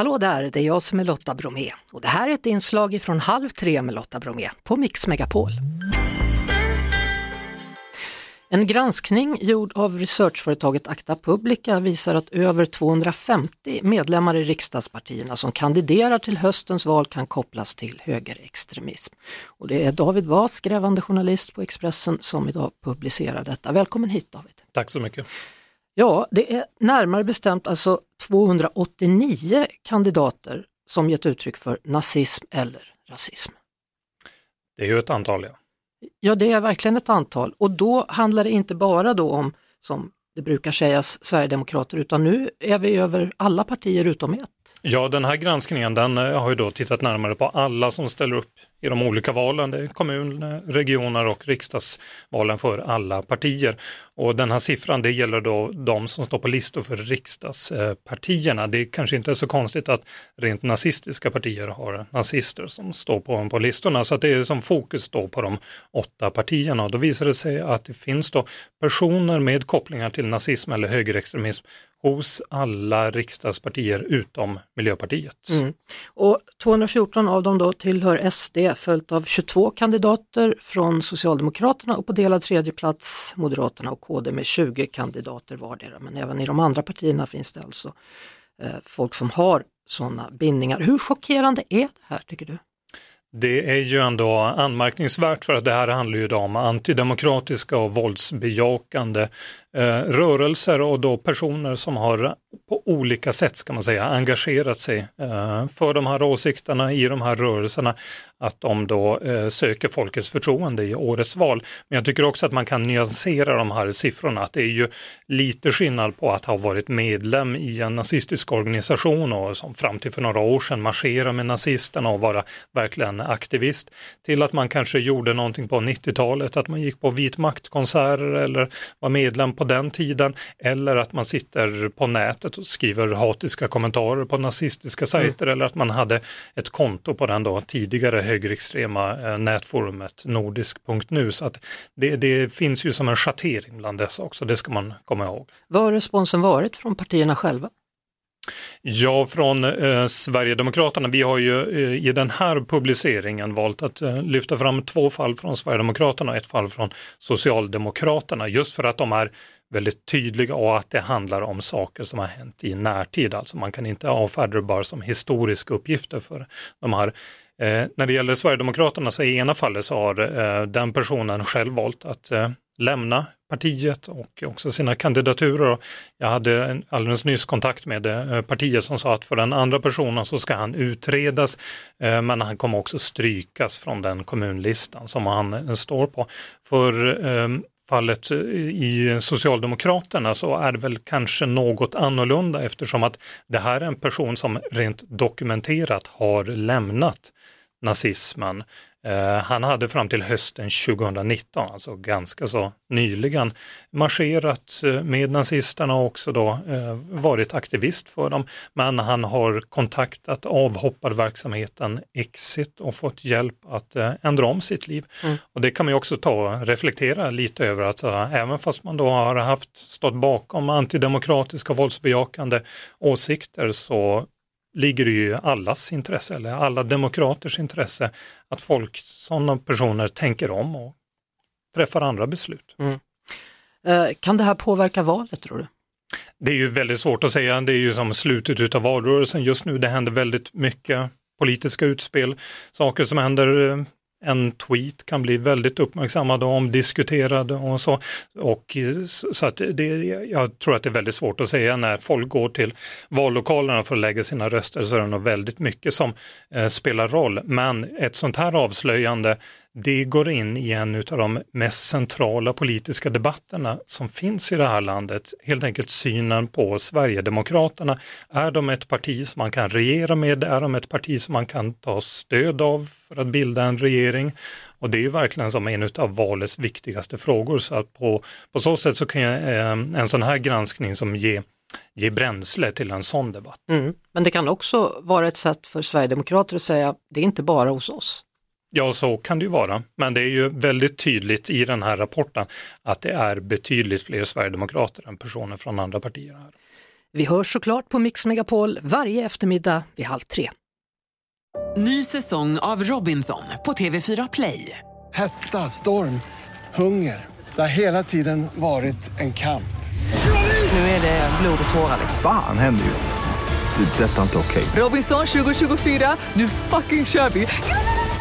Hallå där, det är jag som är Lotta Bromé och det här är ett inslag från Halv tre med Lotta Bromé på Mix Megapol. En granskning gjord av researchföretaget Acta Publica visar att över 250 medlemmar i riksdagspartierna som kandiderar till höstens val kan kopplas till högerextremism. Och det är David Vas, grävande journalist på Expressen, som idag publicerar detta. Välkommen hit David! Tack så mycket! Ja, det är närmare bestämt alltså 289 kandidater som gett uttryck för nazism eller rasism. Det är ju ett antal ja. Ja, det är verkligen ett antal och då handlar det inte bara då om, som det brukar sägas, Sverigedemokrater, utan nu är vi över alla partier utom ett. Ja, den här granskningen den eh, har ju då tittat närmare på alla som ställer upp i de olika valen, det är kommun, eh, regioner och riksdagsvalen för alla partier. Och den här siffran det gäller då de som står på listor för riksdagspartierna. Det kanske inte är så konstigt att rent nazistiska partier har nazister som står på, på listorna, så att det är som fokus då på de åtta partierna. Och då visar det sig att det finns då personer med kopplingar till nazism eller högerextremism hos alla riksdagspartier utom Miljöpartiet. Mm. Och 214 av dem då tillhör SD följt av 22 kandidater från Socialdemokraterna och på delad tredje plats Moderaterna och KD med 20 kandidater vardera. Men även i de andra partierna finns det alltså eh, folk som har sådana bindningar. Hur chockerande är det här tycker du? Det är ju ändå anmärkningsvärt för att det här handlar ju om antidemokratiska och våldsbejakande Eh, rörelser och då personer som har på olika sätt ska man säga engagerat sig eh, för de här åsikterna i de här rörelserna, att de då eh, söker folkets förtroende i årets val. Men jag tycker också att man kan nyansera de här siffrorna, att det är ju lite skillnad på att ha varit medlem i en nazistisk organisation och som fram till för några år sedan marschera med nazisterna och vara verkligen aktivist, till att man kanske gjorde någonting på 90-talet, att man gick på vit maktkonserter eller var medlem på den tiden eller att man sitter på nätet och skriver hatiska kommentarer på nazistiska mm. sajter mm. eller att man hade ett konto på den då tidigare högerextrema eh, nätforumet nordisk.nu. Så att det, det finns ju som en schattering bland dessa också, det ska man komma ihåg. Vad har responsen varit från partierna själva? Ja, från eh, Sverigedemokraterna, vi har ju eh, i den här publiceringen valt att eh, lyfta fram två fall från Sverigedemokraterna och ett fall från Socialdemokraterna, just för att de är väldigt tydliga och att det handlar om saker som har hänt i närtid. Alltså man kan inte avfärda det bara som historiska uppgifter för de här. Eh, när det gäller Sverigedemokraterna så i ena fallet så har eh, den personen själv valt att eh, lämna partiet och också sina kandidaturer. Jag hade alldeles nyss kontakt med eh, partiet som sa att för den andra personen så ska han utredas eh, men han kommer också strykas från den kommunlistan som han eh, står på. För ehm, fallet i Socialdemokraterna så är det väl kanske något annorlunda eftersom att det här är en person som rent dokumenterat har lämnat nazismen. Eh, han hade fram till hösten 2019, alltså ganska så nyligen, marscherat eh, med nazisterna och också då eh, varit aktivist för dem. Men han har kontaktat avhopparverksamheten Exit och fått hjälp att ändra om sitt liv. Mm. Och det kan man ju också ta reflektera lite över att även fast man då har haft stått bakom antidemokratiska våldsbejakande åsikter så ligger det ju i allas intresse, eller alla demokraters intresse, att folk, sådana personer tänker om och träffar andra beslut. Mm. Eh, kan det här påverka valet tror du? Det är ju väldigt svårt att säga, det är ju som slutet av valrörelsen just nu, det händer väldigt mycket politiska utspel, saker som händer eh, en tweet kan bli väldigt uppmärksammad och omdiskuterad och så. Och, så att det, jag tror att det är väldigt svårt att säga när folk går till vallokalerna för att lägga sina röster så är det nog väldigt mycket som eh, spelar roll. Men ett sånt här avslöjande det går in i en av de mest centrala politiska debatterna som finns i det här landet. Helt enkelt synen på Sverigedemokraterna. Är de ett parti som man kan regera med? Är de ett parti som man kan ta stöd av för att bilda en regering? Och det är ju verkligen som en av valets viktigaste frågor. Så att på, på så sätt så kan jag, eh, en sån här granskning som ger ge bränsle till en sån debatt. Mm. Men det kan också vara ett sätt för Sverigedemokrater att säga, det är inte bara hos oss. Ja, så kan det ju vara. Men det är ju väldigt tydligt i den här rapporten att det är betydligt fler sverigedemokrater än personer från andra partier. Här. Vi hörs såklart på Mix Megapol varje eftermiddag vid halv tre. Ny säsong av Robinson på TV4 Play. Hetta, storm, hunger. Det har hela tiden varit en kamp. Nu är det blod och tårar. Fan händer just. Det. är Detta är inte okej. Robinson 2024, nu fucking kör vi!